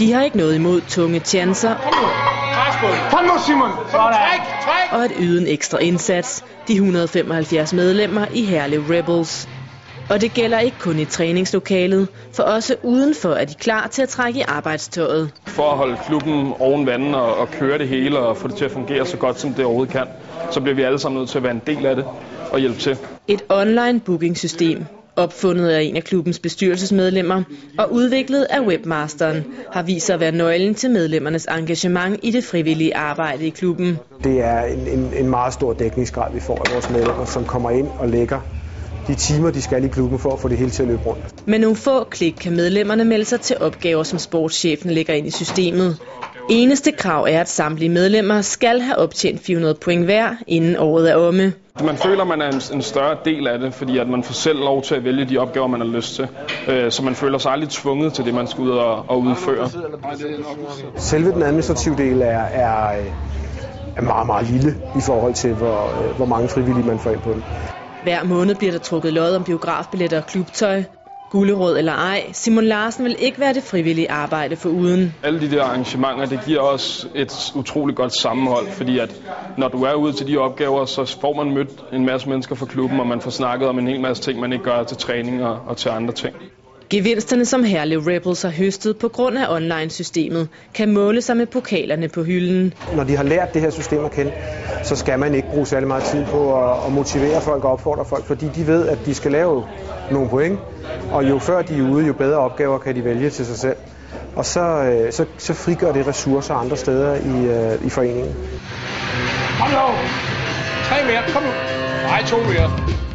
De har ikke noget imod tunge chancer Kom nu, Simon! Træk, træk! og at yde en ekstra indsats, de 175 medlemmer i Herlev Rebels. Og det gælder ikke kun i træningslokalet, for også udenfor er de klar til at trække i arbejdstøjet. For at holde klubben oven vandet og, og køre det hele og få det til at fungere så godt som det overhovedet kan, så bliver vi alle sammen nødt til at være en del af det og hjælpe til. Et online bookingsystem, opfundet af en af klubbens bestyrelsesmedlemmer og udviklet af webmasteren, har vist sig at være nøglen til medlemmernes engagement i det frivillige arbejde i klubben. Det er en, en, en meget stor dækningsgrad, vi får af vores medlemmer, som kommer ind og lægger de timer, de skal i klubben for at få det hele til at løbe rundt. Med nogle få klik kan medlemmerne melde sig til opgaver, som sportschefen lægger ind i systemet. Eneste krav er, at samtlige medlemmer skal have optjent 400 point hver, inden året er omme. Man føler, man er en, en større del af det, fordi at man får selv lov til at vælge de opgaver, man har lyst til. Øh, så man føler sig aldrig tvunget til det, man skal ud og, og udføre. Selve den administrative del er, er, er meget, meget lille i forhold til, hvor, hvor mange frivillige man får ind på den. Hver måned bliver der trukket lod om biografbilletter og klubtøj. Gulleråd eller ej, Simon Larsen vil ikke være det frivillige arbejde for uden. Alle de der arrangementer, det giver os et utroligt godt sammenhold, fordi at når du er ude til de opgaver, så får man mødt en masse mennesker fra klubben, og man får snakket om en hel masse ting, man ikke gør til træning og, og til andre ting. Gevinsterne, som Herlev Rebels har høstet på grund af online-systemet, kan måle sig med pokalerne på hylden. Når de har lært det her system at kende, så skal man ikke bruge særlig meget tid på at, at motivere folk og opfordre folk, fordi de ved, at de skal lave nogle point, og jo før de er ude, jo bedre opgaver kan de vælge til sig selv. Og så, øh, så, så frigør det ressourcer andre steder i, øh, i foreningen. Kom nu! Tre mere, kom nu! Nej, to mere.